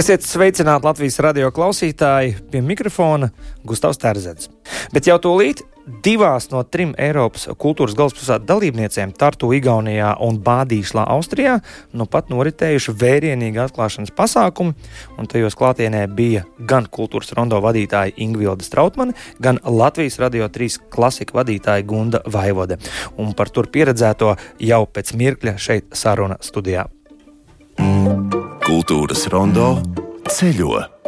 Esiet sveicināti Latvijas radio klausītāji pie mikrofona Gustavs Terzets. Bet jau tūlīt divās no trim Eiropas kultūras galvaspilsētu dalībniecēm, Tartu, Igaunijā un Bādīšlā, Austrijā, nu pat noritējuši vērienīgi atklāšanas pasākumi, un tajos klātienē bija gan kultūras rondo vadītāja Ingvilda Strautmane, gan Latvijas radio 3 klasika vadītāja Gunda Vaivode. Un par tur pieredzēto jau pēc mirkļa šeit saruna studijā. Kultūras rondo ceļo.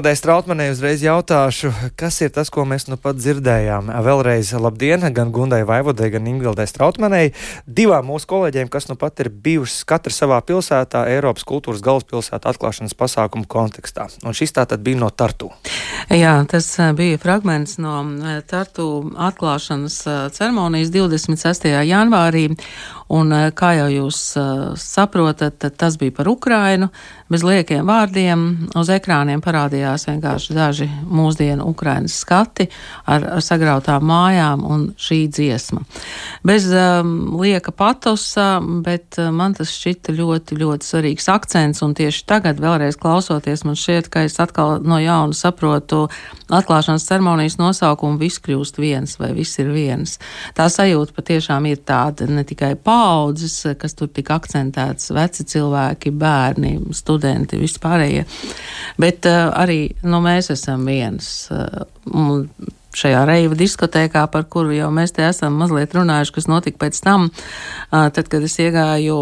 Ingvildai Strautmanai uzreiz jautāšu, kas ir tas, ko mēs nu pat dzirdējām. Vēlreiz labdien gan Gundai Vaivodai, gan Ingvildai Strautmanai, divām mūsu kolēģiem, kas nu pat ir bijušas katra savā pilsētā Eiropas kultūras galvaspilsēta atklāšanas pasākumu kontekstā. Un šis tā tad bija no Tartu. Jā, tas bija fragments no Tartu atklāšanas ceremonijas 26. janvārī. Un, kā jau jūs saprotat, tas bija par Ukrainu. Bez liekiem vārdiem uz ekrāniem parādījās vienkārši daži mūsdienu Ukrainas skati ar, ar sagrautām mājām un šī dziesma. Bez um, lieka patosa, bet man tas šķita ļoti, ļoti svarīgs akcents, un tieši tagad, vēlreiz klausoties, man šķiet, ka es atkal no jauna saprotu atklāšanas ceremonijas nosaukumu viss kļūst viens vai viss ir viens. Tā sajūta patiešām ir tāda ne tikai paudzes, kas tur tik akcentēts, veci cilvēki, bērni, studenti, vispārējie, bet uh, arī nu, mēs esam viens. Un šajā reiva diskotēkā, par kuru jau mēs te esam mazliet runājuši, kas notika pēc tam, tad, kad es iegāju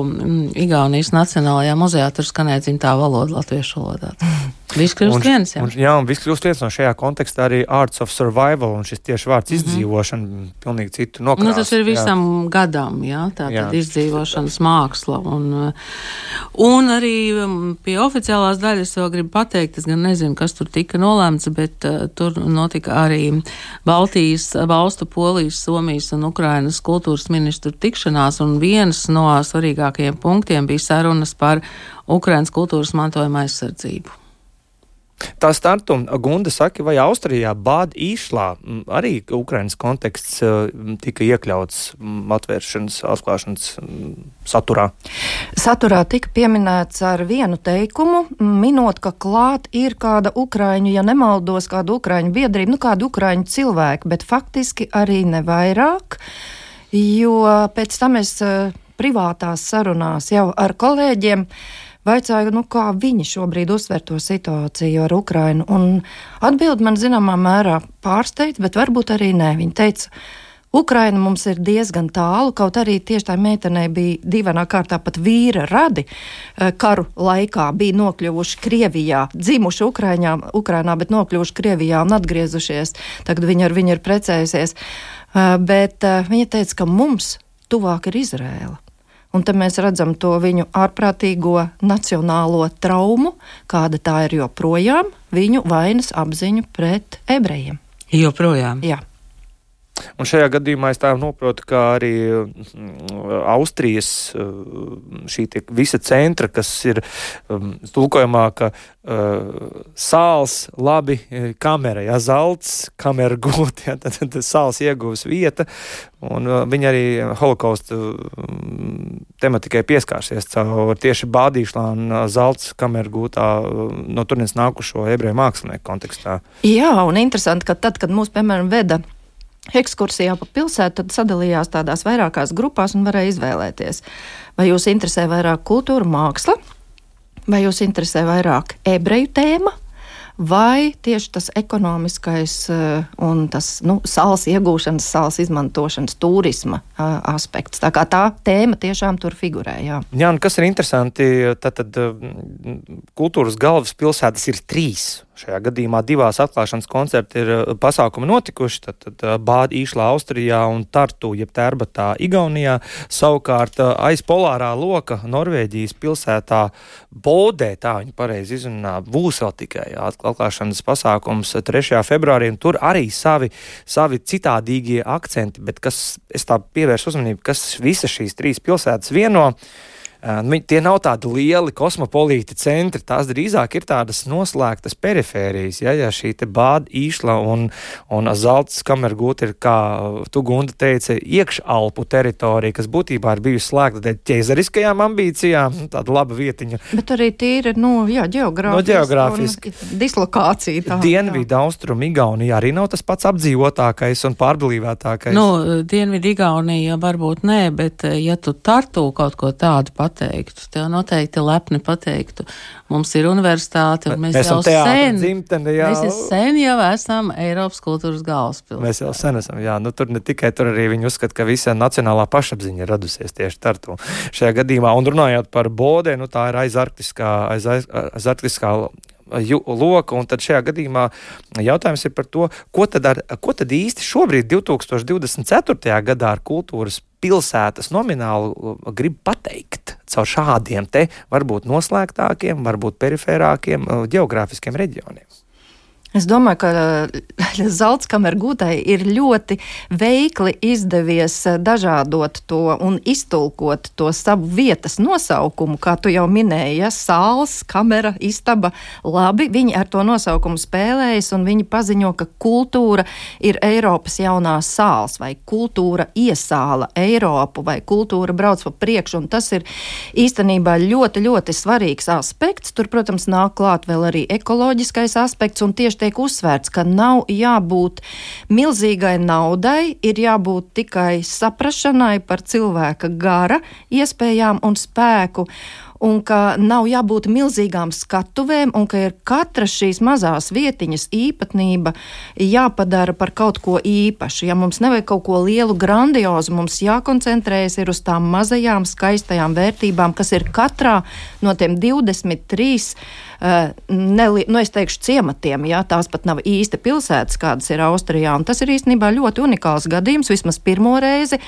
Igaunijas Nacionālajā muzejā, tur skanēja dzimtā valoda latviešu valodā. Viss kļūst viens. Jā, un, jā un viss kļūst viens no šajā kontekstā arī Arts of Survival un šis tieši vārds mm -hmm. izdzīvošana pilnīgi citu nokrās. Nu, tas ir visam jā. gadam, jā, tā tad izdzīvošanas māksla. Un, un arī um, pie oficiālās daļas vēl gribu pateikt, es gan nezinu, kas tur tika nolēmts, bet uh, tur notika arī Baltijas valstu, Polijas, Somijas un Ukrainas kultūras ministru tikšanās, un viens no svarīgākajiem punktiem bija sarunas par Ukrainas kultūras mantojuma aizsardzību. Tā startu Gunda saka, vai Austrijā Bāda īšlā arī Ukrainas konteksts tika iekļauts atvēršanas, atklāšanas saturā? Saturā tika pieminēts ar vienu teikumu, minot, ka klāt ir kāda Ukraiņu, ja nemaldos, kāda Ukraiņu biedrība, nu kāda Ukraiņu cilvēki, bet faktiski arī nevairāk, jo pēc tam es privātās sarunās jau ar kolēģiem Vaicāju, nu, kā viņi šobrīd uztver to situāciju ar Ukrainu. Atbildi man zināmā mērā pārsteidz, bet varbūt arī nē. Viņa teica, Ukraina mums ir diezgan tālu, kaut arī tieši tā meitenei bija divainā kārtā pat vīra radi. Eh, karu laikā bija nokļuvuši Krievijā, dzimuši Ukraiņā, Ukrainā, bet nokļuvuši Krievijā un atgriezušies. Tagad viņa ar viņu ir precējusies. Eh, bet eh, viņa teica, ka mums tuvāk ir Izrēla. Un te mēs redzam to viņu ārprātīgo nacionālo traumu, kāda tā ir joprojām, viņu vainas apziņu pret ebrejiem. Joprojām. Jā. Un šajā gadījumā es tā saprotu, ka arī mm, Austrijas mm, šī visa centra, kas ir um, tulkojumā, ka uh, sāls, labi, kamera, ja zelts, kamera gūt, ja, tad, tad sāls iegūs vieta, un uh, viņi arī holokaustu um, tematikai pieskārsies caur tieši uh, zelts kameru gūtā no turienes nākušo ebreju mākslinieku kontekstā. Jā, un interesanti, ka tad, kad mūs, piemēram, veda ekskursijā pa pilsētu, sadalījās tādās vairākās grupās un varēja izvēlēties, vai jūs interesē vairāk kultūra, māksla, vai jūs interesē vairāk ebreju tēma, vai tieši tas ekonomiskais eh, un tas nu, sāls iegūšanas, sāls izmantošanas, turisma eh, aspekts. Tā kā tā tēma tiešām tur figurē. Jā, jā un kas ir interesanti, tad, tad kultūras galvaspilsētas ir trīs šajā gadījumā divās atklāšanas koncerti ir uh, pasākumi notikuši. Tad, tad uh, Bāda īšlā Austrijā un Tartu, jeb Tērbatā Igaunijā. Savukārt uh, aiz polārā loka Norvēģijas pilsētā Bodē, tā viņi pareizi izrunā, būs vēl tikai atklāšanas pasākums 3. februārī, tur arī savi, savi citādīgie akcenti, bet kas, es tā pievēršu uzmanību, kas visas šīs trīs pilsētas vieno. Nu, tie nav tādi lieli kosmopolīti centri, tās drīzāk ir tādas noslēgtas perifērijas. Ja, ja šī bāda īšla un, un zelta kamergūta ir, kā tu Gunda teica, iekšalpu teritorija, kas būtībā ir bijusi slēgta dēļ ķēzariskajām ambīcijām, nu, tāda laba vietiņa. Bet arī tīri, nu, jā, geogrāfiski. No geogrāfiski. Dislokācija. Tā, Dienvidu austrum Igaunija arī nav tas pats apdzīvotākais un pārblīvētākais. Nu, Dienvidu Igaunija varbūt nē, bet ja tu tartu kaut ko tādu pat pateiktu. Tev noteikti lepni pateiktu. Mums ir universitāte, un mēs, mēs jau sen, dzimtene, jā. mēs sen jau esam Eiropas kultūras galvaspilsēta. Mēs jau sen esam, jā. Nu, tur ne tikai tur arī viņi uzskata, ka visa nacionālā pašapziņa ir radusies tieši Tartu šajā gadījumā. Un runājot par bodē, nu tā ir aizarktiskā, aiz, aiz, aizarktiskā loka. Un tad šajā gadījumā jautājums ir par to, ko tad, ar, ko tad īsti šobrīd, 2024. gadā, ar kultūras pilsētas nomināli uh, grib pateikt caur šādiem te varbūt noslēgtākiem, varbūt perifērākiem uh, geogrāfiskiem reģioniem. Es domāju, ka eh, Zeltskamerai gūtai ir ļoti veikli izdevies eh, dažādot to un iztulkot to savu vietas nosaukumu, kā tu jau minēji, ja sāls, kamera, istaba. Labi, viņi ar to nosaukumu spēlējas un viņi paziņo, ka kultūra ir Eiropas jaunā sāls vai kultūra iesāla Eiropu vai kultūra brauc pa priekšu, un tas ir īstenībā ļoti, ļoti svarīgs aspekts. Tur, protams, nāk klāt vēl arī ekoloģiskais aspekts un tieši tiek uzsvērts, ka nav jābūt milzīgai naudai, ir jābūt tikai saprašanai par cilvēka gara iespējām un spēku un ka nav jābūt milzīgām skatuvēm, un ka ir katra šīs mazās vietiņas īpatnība jāpadara par kaut ko īpašu. Ja mums nevajag kaut ko lielu, grandiozu, mums jākoncentrējas uz tām mazajām, skaistajām vērtībām, kas ir katrā no tiem 23 Eh, neli, nu, es teikšu, ciematiem. Jā, tās pat nav īsti pilsētas, kādas ir Austrijā. Tas ir īstenībā ļoti unikāls gadījums, vismaz pirmo reizi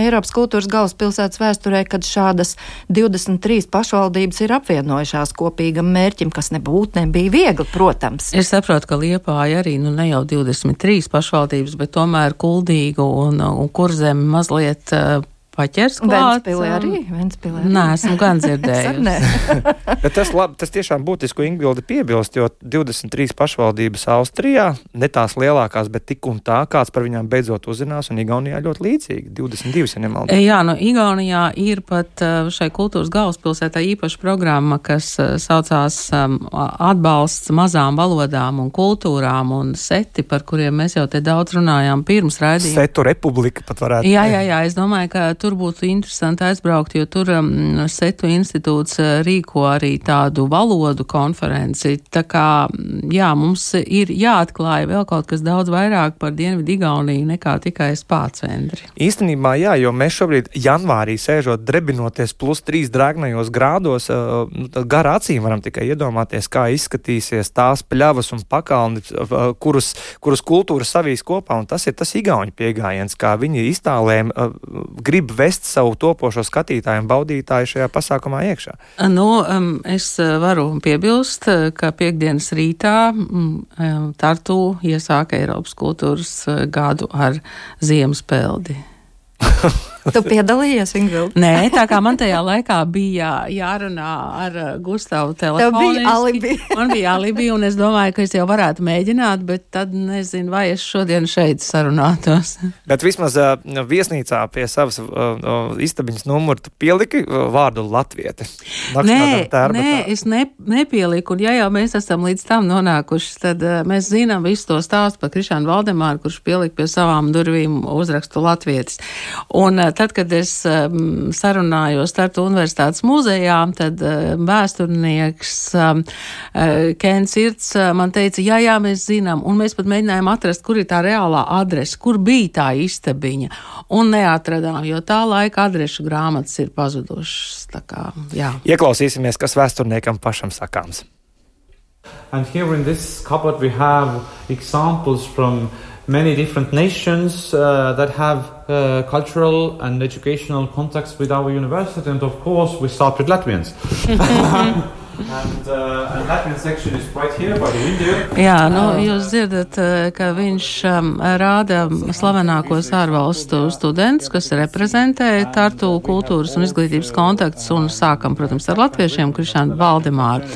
Eiropas kultūras galvaspilsētas vēsturē, kad šādas 23 pašvaldības ir apvienojušās kopīgam mērķim, kas nebūtu nebija viegli, protams. Es saprotu, ka Liepāja arī nu, ne jau 23 pašvaldības, bet tomēr kuldīgu un, un kurzem mazliet uh, paķers klāt. Ventspilī arī? Ventspilī arī. Nē, esmu gan dzirdējusi. Bet tas, labi, tas tiešām būtisku Ingvildi piebilst, jo 23 pašvaldības Austrijā, ne tās lielākās, bet tik un tā, kāds par viņām beidzot uzzinās, un Igaunijā ļoti līdzīgi. 22, ja nemaldos. Jā, nu Igaunijā ir pat uh, šai kultūras galvaspilsētā īpaša programma, kas uh, saucās um, atbalsts mazām valodām un kultūrām un seti, par kuriem mēs jau te daudz runājām pirms raidījuma. Setu republika pat varētu. Jā, jā, jā, es domāju, ka tur būtu interesanti aizbraukt, jo tur um, Setu institūts uh, rīko arī tādu valodu konferenci. Tā kā, mm, jā, mums ir jāatklāja vēl kaut kas daudz vairāk par Dienvidu Igauniju nekā tikai spācvendri. Īstenībā, jā, jo mēs šobrīd janvārī sēžot drebinoties plus trīs drēgnajos grādos, uh, nu, garā acīm varam tikai iedomāties, kā izskatīsies tās pļavas un pakalni, uh, kurus, kurus kultūra savīs kopā, un tas ir tas igauņu piegājiens, kā viņi iztālēm grib vest savu topošo skatītāju un baudītāju šajā pasākumā iekšā? Nu, um, es uh, varu piebilst, uh, ka piekdienas rītā um, Tartu iesāka Eiropas kultūras uh, gadu ar Ziemaspeldi. Tu piedalījies, Ingūna? Nē, tā kā man tajā laikā bija jārunā ar uh, Gustavu telefonu. Tev bija alibi. man bija alibi, un es domāju, ka es jau varētu mēģināt, bet tad nezinu, vai es šodien šeit sarunātos. Bet vismaz uh, viesnīcā pie savas uh, uh, istabiņas numuru tu pieliki uh, vārdu latvieti. Nē, nē, es ne, nepieliku, un ja jau mēs esam līdz tam nonākuši, tad uh, mēs zinām visu to stāstu par Krišānu Valdemāru, kurš pielika pie savām durvīm uzrakstu latvietis. Un uh, tad, kad es um, sarunājos Tartu Universitātes muzejā, tad um, vēsturnieks um, uh, Kens Irts uh, man teica, jā, jā, mēs zinām, un mēs pat mēģinājām atrast, kur ir tā reālā adrese, kur bija tā istabiņa, un neatradām, jo tā laika adrešu grāmatas ir pazudušas. Kā, jā. Ieklausīsimies, kas vēsturniekam pašam sakāms. And here in this cupboard we have examples from many different nations uh, that have uh, cultural and educational contacts with our university, and of course we start with Latvians. And, uh, and Latvian section is right here by the window. Jā, nu, jūs dzirdat, uh, ka viņš um, rāda slavenākos ārvalstu studentus, kas reprezentē Tartu kultūras un izglītības kontaktus, un sākam, protams, ar latviešiem, Krišānu Valdemāru.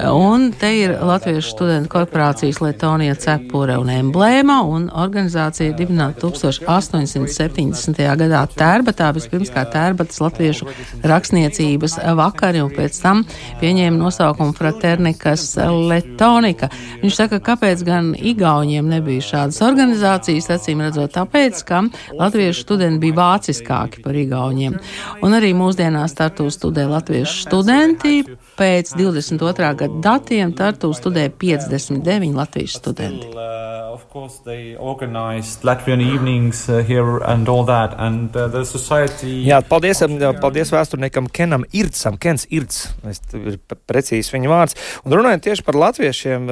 Un te ir Latviešu studentu korporācijas Letonija cepure un emblēma, un organizācija dibināta 1870. gadā Tērbatā, vispirms kā Tērbatas Latviešu rakstniecības vakari, un pēc tam pieņēma nosaukumu Fraternikas Letonika. Viņš saka, kāpēc gan Igauniem nebija šādas organizācijas, acīm redzot tāpēc, ka Latviešu studenti bija vāciskāki par Igauniem. Un arī mūsdienās Tartu studē Latviešu studenti pēc 22. gada datiem Tartu studē 59 Latvijas studenti. Uh, of course, they organized Latvian evenings uh, here and all that, and uh, the society. Jā, paldies, um, paldies vēsturniekam Kenam Irtsam. Kens Irts, es ir precīzi viņa vārds. Un runājot tieši par latviešiem,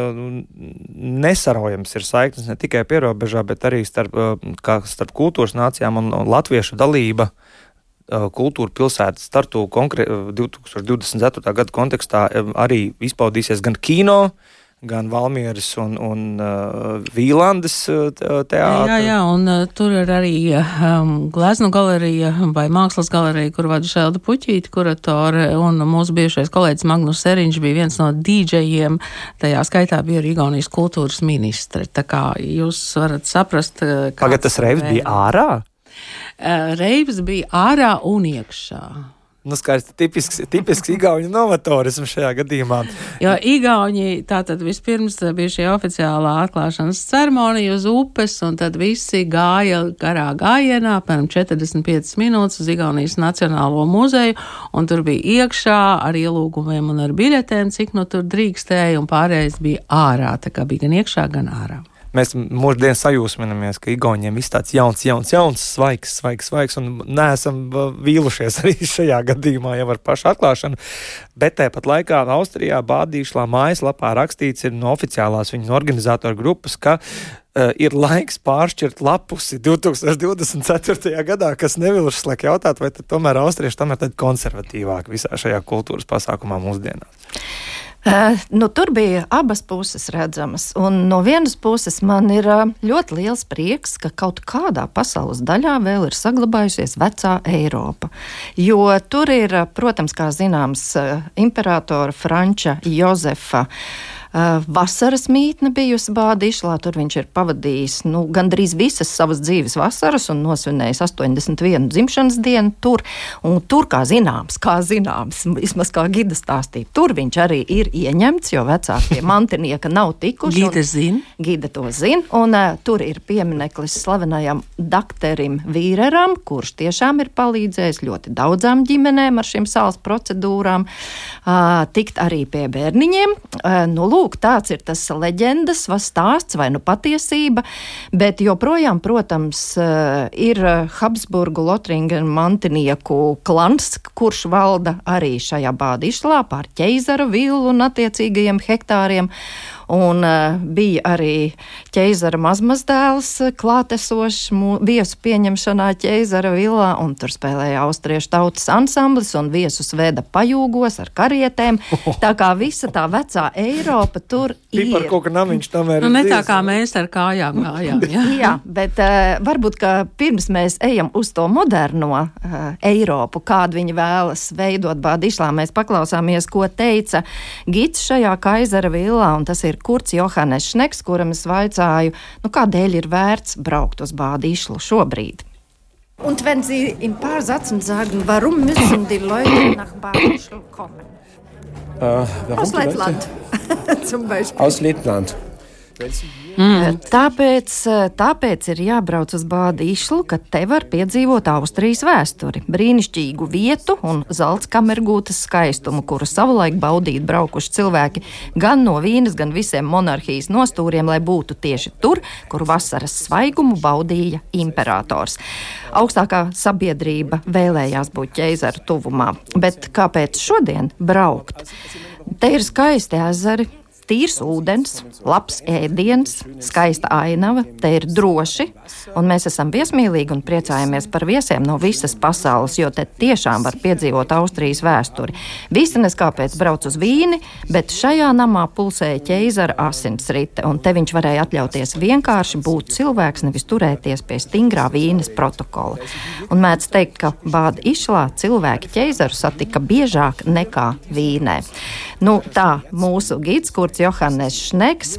nesarojams ir saiknes ne tikai pierobežā, bet arī starp, starp kultūras nācijām un, un latviešu dalība kultūra pilsētas startu 2024. gada kontekstā arī izpaudīsies gan kino, gan Valmieras un, un uh, Vīlandes teātris. Jā, jā, un uh, tur ir arī um, gleznu galerija vai mākslas galerija, kur vada Šelda Puķīta kuratore, un mūsu bijušais kolēģis Magnus Seriņš bija viens no dīdžejiem, tajā skaitā bija arī Igaunijas kultūras ministre. Tā kā jūs varat saprast, ka... Pagad, tas reivs bija ārā? Uh, reivs bija ārā un iekšā. Nu, skaidrs, tipisks, tipisks Igaunijas novatorisms šajā gadījumā. Jo Igauni tātad vispirms bija šī oficiālā atklāšanas ceremonija uz upes, un tad visi gāja garā gājienā, apmēram 45 minūtes uz Igaunijas Nacionālo muzeju, un tur bija iekšā ar ielūgumiem un ar biļetēm, cik nu tur drīkstēja, un pārējais bija ārā, tā kā bija gan iekšā, gan ārā mēs mūždien sajūsminamies, ka Igauniem viss tāds jauns, jauns, jauns, svaigs, svaigs, svaigs, un neesam vīlušies arī šajā gadījumā jau ar pašu atklāšanu. Bet tāpat laikā Austrijā Bādīšlā mājaslapā rakstīts ir no oficiālās viņas organizatoru grupas, ka uh, ir laiks pāršķirt lapusi 2024. gadā, kas nevilšas, liek jautāt, vai tomēr austrieši tomēr konservatīvāk visā šajā kultūras pasākumā mūsdienās. Uh, nu, tur bija abas puses redzamas. Un no vienas puses man ir uh, ļoti liels prieks, ka kaut kādā pasaules daļā vēl ir saglabājusies vecā Eiropa. Jo tur ir, protams, kā zināms, imperatora Franča Jozefa. Uh, vasaras mītne bijusi Bādišlā. Tur viņš ir pavadījis nu, gandrīz visas savas dzīves vasaras un nosvinējis 81 dzimšanas dienu tur. Un tur, kā zināms, kā zināms, vismaz kā gida stāstīja, tur viņš arī ir ieņemts, jo vecākie mantinieki nav tikuši. Gida zina. Gida to zina. Un uh, tur ir piemineklis slavenajam doktorim Vīreram, kurš tiešām ir palīdzējis ļoti daudzām ģimenēm ar šīm sāls procedūrām, uh, tikt arī pie bērniņiem. Uh, nu, lūk, tāds ir tas leģendas vai stāsts vai nu patiesība, bet joprojām, protams, eh, ir Habsburgu Lotringa mantinieku klans, kurš valda arī šajā bādišlā pār ķeizara villu un attiecīgajiem hektāriem un uh, bija arī ķeizara mazmazdēls klātesošs viesu pieņemšanā ķeizara vilā, un tur spēlēja austriešu tautas ansamblis un viesus veda pajūgos ar karietēm. Tā kā visa tā vecā Eiropa tur ir. Par kaut kā namiņš tomēr. Nu, ne tā kā mēs ar kājām gājām. Jā, jā bet uh, varbūt, ka pirms mēs ejam uz to moderno uh, Eiropu, kādu viņi vēlas veidot Bādišlā, mēs paklausāmies, ko teica Gits šajā kaizara vilā, un tas ir Kurts Johannes Šneks, kuram es vaicāju, nu, kādēļ ir vērts braukt uz Bādīšlu šobrīd. Und wenn Sie in ein paar Sätzen sagen, warum müssen die Leute nach Badischl kommen? Äh, Aus Lettland zum Beispiel. Aus Lettland. Mm. Tāpēc, tāpēc ir jābrauc uz Bādīšlu, ka te var piedzīvot Austrijas vēsturi, brīnišķīgu vietu un zelta kamergūtas skaistumu, kuru savulaik baudīt braukuši cilvēki gan no Vīnes, gan visiem monarhijas nostūriem, lai būtu tieši tur, kur vasaras svaigumu baudīja imperators. Augstākā sabiedrība vēlējās būt ķeizaru tuvumā, bet kāpēc šodien braukt? Te ir skaisti ezeri, tīrs ūdens, labs ēdiens, skaista ainava, te ir droši, un mēs esam viesmīlīgi un priecājamies par viesiem no visas pasaules, jo te tiešām var piedzīvot Austrijas vēsturi. Visi neskāpēc brauc uz vīni, bet šajā namā pulsēja ķeizara asinsrite, un te viņš varēja atļauties vienkārši būt cilvēks, nevis turēties pie stingrā vīnes protokola. Un mēdz teikt, ka bāda išlā cilvēki ķeizaru satika biežāk nekā vīnē. Nu, tā mūsu gids, kurds Johannes Šneks.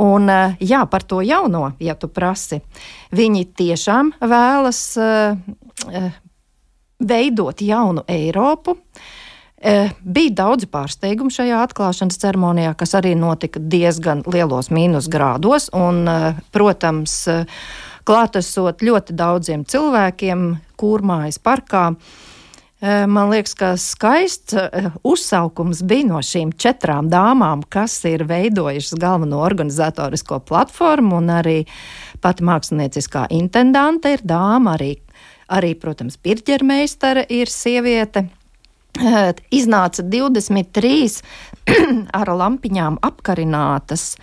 Un, eh, jā, par to jauno, ja tu prasi. Viņi tiešām vēlas uh, veidot jaunu Eiropu. Bija daudz pārsteigumu šajā atklāšanas ceremonijā, kas arī notika diezgan lielos mīnusgrādos. Un, protams, klātesot ļoti daudziem cilvēkiem, kūrmājas parkā. Uh, Eh, man liekas, ka skaists eh, uzsaukums bija no šīm četrām dāmām, kas ir veidojušas galveno organizatorisko platformu, un arī pati mākslinieckā intendante ir dāma, arī, arī protams, pirķermeistara ir sieviete. Eh, iznāca 23 ar lampiņām apkarinātas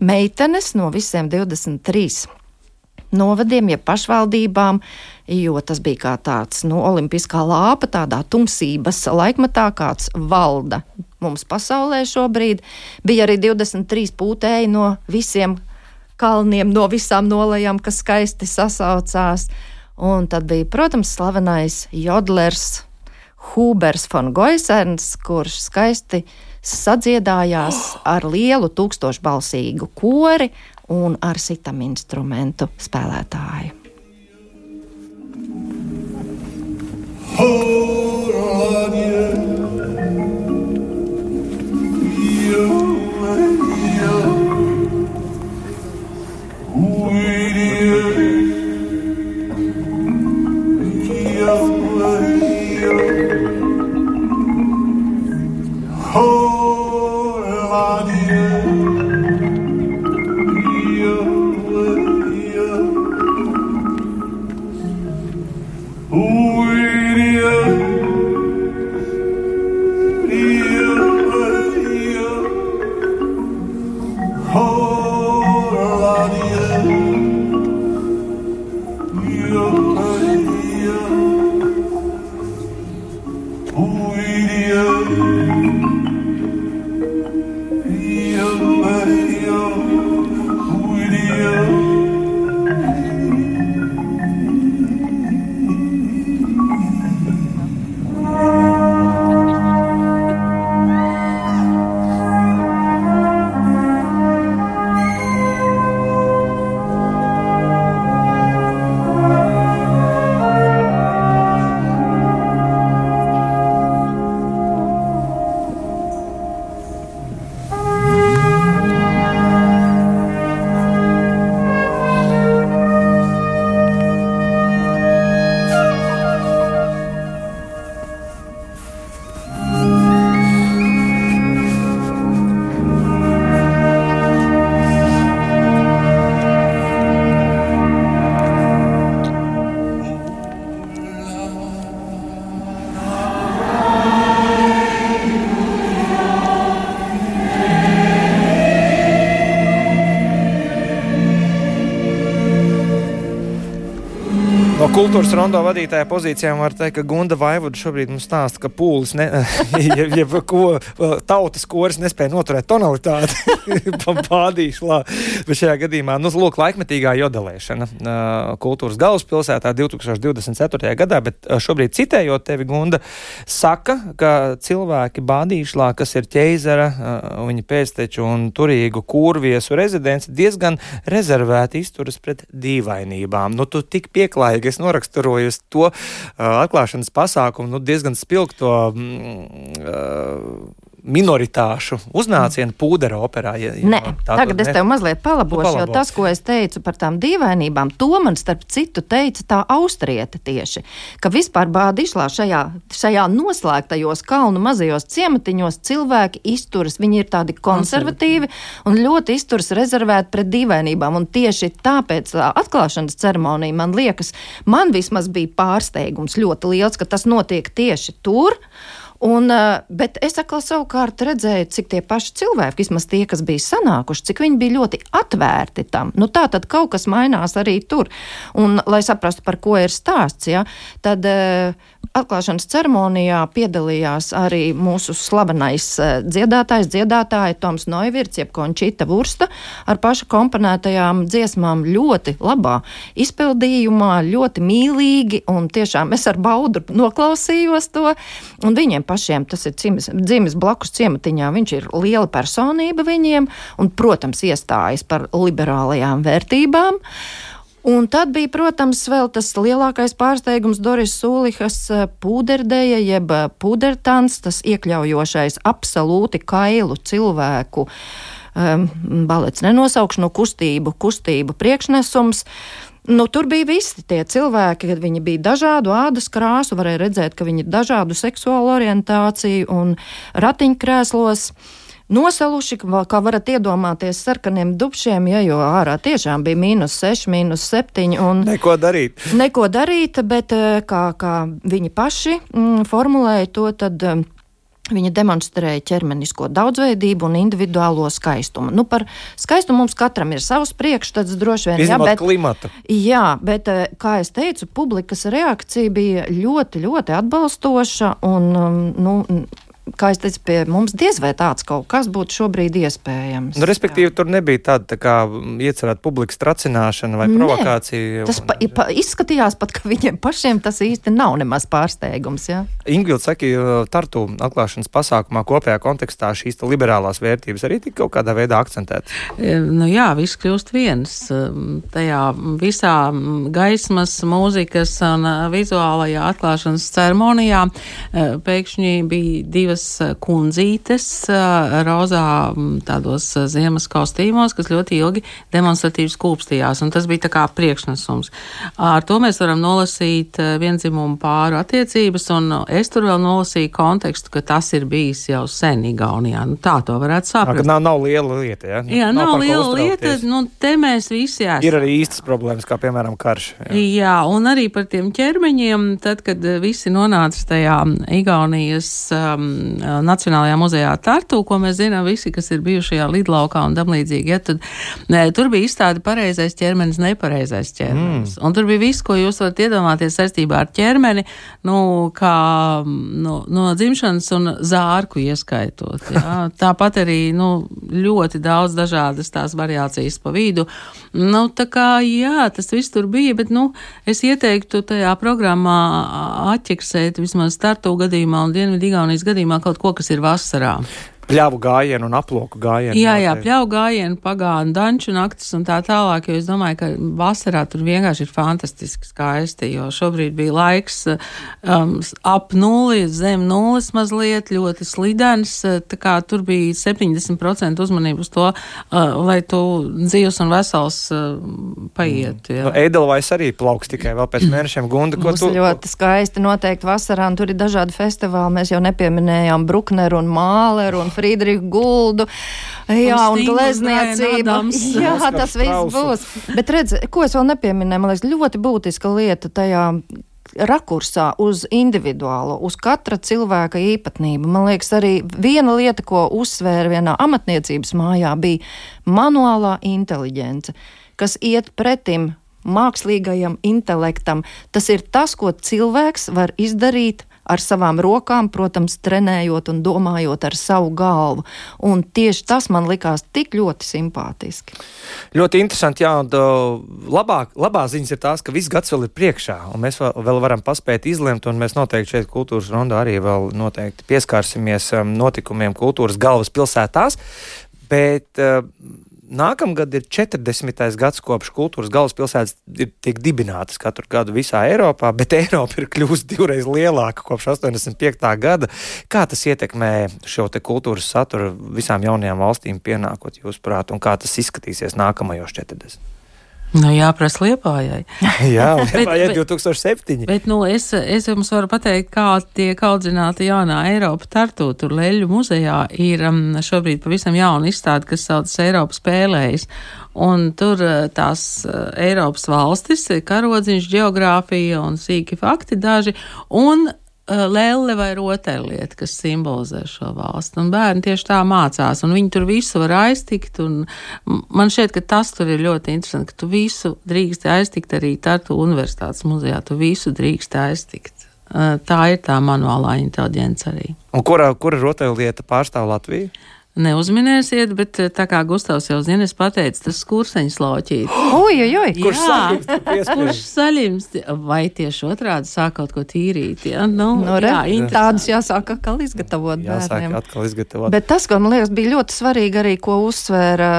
meitenes no visiem 23 novadiem, ja pašvaldībām, jo tas bija kā tāds nu, olimpiskā lāpa, tādā tumsības laikmatā, kāds valda mums pasaulē šobrīd. Bija arī 23 pūtēji no visiem kalniem, no visām nolejām, kas skaisti sasaucās. Un tad bija, protams, slavenais jodlers Hubers von Goisens, kurš skaisti sadziedājās ar lielu tūkstošbalsīgu kori un ar sitam instrumentu spēlētāju. Oh, kultūras rondo vadītāja pozīcijām var teikt, ka Gunda Vaivuda šobrīd mums stāsta, ka pūlis, ne, ja, ja ko, tautas koris nespēja noturēt tonalitāti pādīšlā. Bet šajā gadījumā, nu, lūk, laikmetīgā jodelēšana kultūras galvaspilsētā 2024. gadā, bet šobrīd citējot tevi, Gunda, saka, ka cilvēki bādīšlā, kas ir ķeizara, viņa pēcteču un turīgu kurviesu rezidents, diezgan rezervēti izturas pret dīvainībām. Nu, tu tik pieklājīgi esi noraksturojusi to uh, atklāšanas pasākumu, nu, diezgan spilgto. Mm, uh, minoritāšu uznācienu pūderu operā. Ja, ja Nē, tagad es tev mazliet palabošu, palabo. jo tas, ko es teicu par tām dīvainībām, to man starp citu teica tā austrieta tieši, ka vispār bādišlā šajā, šajā noslēgtajos kalnu mazajos ciematiņos cilvēki izturas, viņi ir tādi konservatīvi un ļoti izturas rezervēti pret dīvainībām, un tieši tāpēc tā atklāšanas ceremonija, man liekas, man vismaz bija pārsteigums ļoti liels, ka tas notiek tieši tur, Un, uh, bet es atkal savukārt redzēju, cik tie paši cilvēki, vismaz tie, kas bija sanākuši, cik viņi bija ļoti atvērti tam. Nu, tā tad kaut kas mainās arī tur. Un, lai saprastu, par ko ir stāsts, ja, tad uh, atklāšanas ceremonijā piedalījās arī mūsu slavenais uh, dziedātājs, dziedātāja Toms Noivirts, jeb Končita Vursta, ar pašu komponētajām dziesmām ļoti labā izpildījumā, ļoti mīlīgi, un tiešām es ar baudu noklausījos to, un viņiem pašiem tas ir dzimis, dzimis blakus ciematiņā. Viņš ir liela personība viņiem un, protams, iestājas par liberālajām vērtībām. Un tad bija, protams, vēl tas lielākais pārsteigums Doris Sūlihas eh, pūderdēja, jeb eh, pūdertans, tas iekļaujošais absolūti kailu cilvēku um, balets nenosaukšanu kustību, kustību priekšnesums. Nu, tur bija visi tie cilvēki, kad viņi bija dažādu ādas krāsu, varēja redzēt, ka viņi ir dažādu seksuālu orientāciju un ratiņkrēslos. Nosaluši, kā varat iedomāties, sarkaniem dubšiem, ja jo ārā tiešām bija mīnus 6, mīnus 7. Un Neko darīt. neko darīt, bet eh, kā, kā viņi paši mm, formulēja to, tad. mm, Viņa demonstrēja ķermenisko daudzveidību un individuālo skaistumu. Nu, par skaistumu mums katram ir savs priekšstats, droši vien. Izņemot bet, klimatu. jā, bet, eh, kā jau teicu, publikas reakcija bija ļoti, ļoti atbalstoša. Un, um, nu, kā es teicu, pie mums diez vai tāds kaut kas būtu šobrīd iespējams. Nu, respektīvi, tur nebija tāda tā kā iecerēta publikas tracināšana vai Nē, provokācija. Tas pa, pa, izskatījās pat, ka viņiem pašiem tas īsti nav nemaz pārsteigums. Ja? Ingūna saka, ka Tartu atklāšanas pasākumā kopējā kontekstā šīs liberālās vērtības arī tika kaut kādā veidā akcentētas. E, Nu, jā, viss kļūst viens. Um, Tajā visā mm, gaismas, mūzikas un uh, vizuālajā atklāšanas ceremonijā uh, pēkšņi bija divas uh, kundzītes uh, rozā mm, tādos uh, ziemas kostīmos, kas ļoti ilgi demonstratīvi skūpstījās, un tas bija tā kā priekšnesums. Ar to mēs varam nolasīt vienzimumu pāru attiecības, un es tur vēl nolasīju kontekstu, ka tas ir bijis jau sen Igaunijā. Nu, tā to varētu Tā, saprast. ka nav, nav liela lieta. Ja? Jā, nav, ko liela lieta. Nu, te mēs visi esam. Ir arī īstas problēmas, kā piemēram karš. Jā. Jā, un arī par tiem ķermeņiem, tad, kad eh, visi nonāca tajā Igaunijas um, Nacionālajā muzejā Tartu, ko mēs zinām visi, kas ir bijušajā lidlaukā un tam līdzīgi, ja, tad ne, tur bija izstāde pareizais ķermenis, nepareizais ķermenis. Mm. Un tur bija viss, ko jūs varat iedomāties saistībā ar ķermeni, nu, kā no, no dzimšanas un zārku ieskaitot. Ja. Tāpat arī, nu, ļoti daudz dažādas tās variācijas pa vidu. Nu, tā kā, jā, tas viss tur bija, bet, nu, es ieteiktu tajā programmā atķeksēt vismaz startu gadījumā un Dienvidu Igaunijas gadījumā kaut ko, kas ir vasarā. Pļāvu gājienu un aploku gājienu. Jā, jā, pļauju gājienu, pagānu, danču naktis un tā tālāk, jo es domāju, ka vasarā tur vienkārši ir fantastiski skaisti, jo šobrīd bija laiks um, ap nulli, zem nulles mazliet, ļoti slidens, tā kā tur bija 70% uzmanību uz to, uh, lai tu dzīvs un vesels uh, paietu. Nu, Jā. Edelvais arī plauks tikai vēl pēc mēnešiem. Gunda, ko Būs tu? ļoti skaisti noteikti vasarā, un tur ir dažādi festivāli. Mēs jau nepieminējām Brukneru un Māleru un Friedrihu Guldu. Jā, un, un glezniecība. Jā, tas viss būs. Bet redz, ko es vēl nepieminēju, man liekas, ļoti būtiska lieta tajā rakursā uz individuālo, uz katra cilvēka īpatnību. Man liekas, arī viena lieta, ko uzsvēra vienā amatniecības mājā, bija manuālā inteliģence, kas iet pretim mākslīgajam intelektam. Tas ir tas, ko cilvēks var izdarīt ar savām rokām, protams, trenējot un domājot ar savu galvu. Un tieši tas man likās tik ļoti simpātiski. Ļoti interesanti, jā, un uh, labāk, labā ziņas ir tās, ka viss gads vēl ir priekšā, un mēs vēl, vēl varam paspēt izlemt, un mēs noteikti šeit kultūras rondā arī vēl noteikti pieskārsimies um, notikumiem kultūras galvaspilsētās, bet uh, Nākamgad ir 40. gads, kopš kultūras galvaspilsētas tiek dibinātas katru gadu visā Eiropā, bet Eiropa ir kļuvusi divreiz lielāka kopš 85. gada. Kā tas ietekmē šo kultūras saturu visām jaunajām valstīm pienākot, jūsuprāt, un kā tas izskatīsies nākamajos 40? Nu, jāprasa liepājai. Jā, vai ir bet- 2007? Bet nu, es, es jums varu pateikt, kā tiek audzināta jaunā Eiropa tartu. Tur Leļu muzejā ir um, šobrīd pavisam jauna izstāde, kas saucas Eiropas spēlējas. Un tur uh, tās uh, Eiropas valstis, karodziņš, geogrāfija un sīki fakti daži. Un lēle vai rotaļlieta, kas simbolizē šo valstu. Un bērni tieši tā mācās, un viņi tur visu var aiztikt. Man šķiet, ka tas tur ir ļoti interesanti, ka tu visu drīkst aiztikt arī Tartu Universitātes muzejā. Tu visu drīkst aiztikt. Tā ir tā manuālā inteliģence arī. Un kura, kura rotaļlieta pārstāv Latviju? Neuzminēsiet, bet eh, tā kā Gustavs jau zina, es pateicu, tas kurseņš loķīt. Oi, oi, oi! Kurš saļimst? Kurš saļimst? Vai tieši otrādi sāk kaut ko tīrīt? Ja? Nu, no, nu, jā, tādus jāsāk atkal izgatavot jāsāk bērniem. atkal izgatavot. Bet tas, ko man liekas, bija ļoti svarīgi arī, ko uzsvēra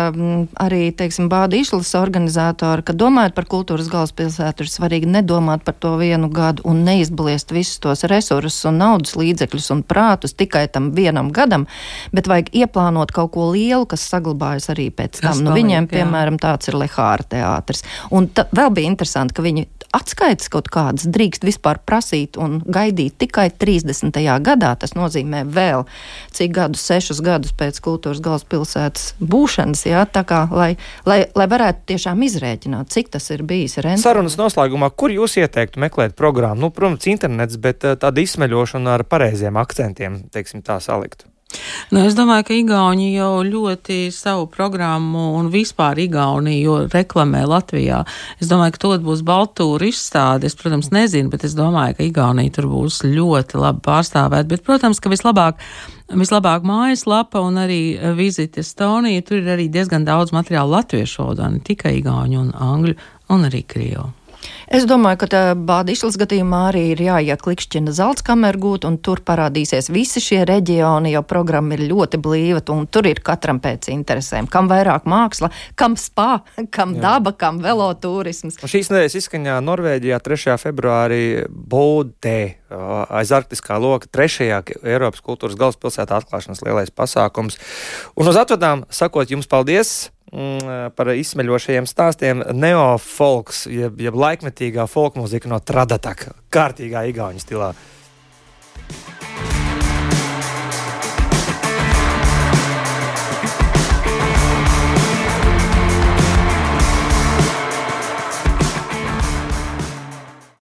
arī, teiksim, Bāda Išlas organizātori, ka domājot par kultūras galvaspilsētu, ir svarīgi nedomāt par to vienu gadu un neizbliest visus tos resursus un naudas līdzekļus un prātus tikai tam vienam gadam, bet vajag ieplānot ieplānot kaut ko lielu, kas saglabājas arī pēc tam. Nu, viņiem, jā. piemēram, tāds ir Lehāra teātris. Un vēl bija interesanti, ka viņi atskaites kaut kādas drīkst vispār prasīt un gaidīt tikai 30. gadā. Tas nozīmē vēl cik gadus, sešus gadus pēc kultūras galvaspilsētas būšanas, jā, tā kā, lai, lai, lai varētu tiešām izrēķināt, cik tas ir bijis rentable. Sarunas noslēgumā, kur jūs ieteiktu meklēt programmu? Nu, protams, internets, bet eh, tāda izsmeļošana ar pareiziem akcentiem, teiksim tā salikt. Nu, es domāju, ka Igauni jau ļoti savu programmu un vispār Igauniju reklamē Latvijā. Es domāju, ka to būs Baltūra izstāde. Es, protams, nezinu, bet es domāju, ka Igaunija tur būs ļoti labi pārstāvēt. Bet, protams, ka vislabāk Vislabāk mājaslapa un arī vizita Estonija. Tur ir arī diezgan daudz materiālu latviešu valodā, ne tikai igauņu un angļu un arī krievu. Es domāju, ka Bāda Išlas gadījumā arī ir jāiet klikšķina zelta kameru gūt, un tur parādīsies visi šie reģioni, jo programma ir ļoti blīva, un tur ir katram pēc interesēm. Kam vairāk māksla, kam spā, kam Jā. daba, kam velotūrisms. Un šīs nedēļas izskaņā Norvēģijā 3. februārī Bodē aiz arktiskā loka trešajā Eiropas kultūras galvaspilsētā atklāšanas lielais pasākums. Un uz atvadām sakot jums paldies! Mm, par izsmeļošajiem stāstiem. Neofolks, jeb, jeb laikmetīgā folkmūzika no Tradataka, kārtīgā igauņu stilā.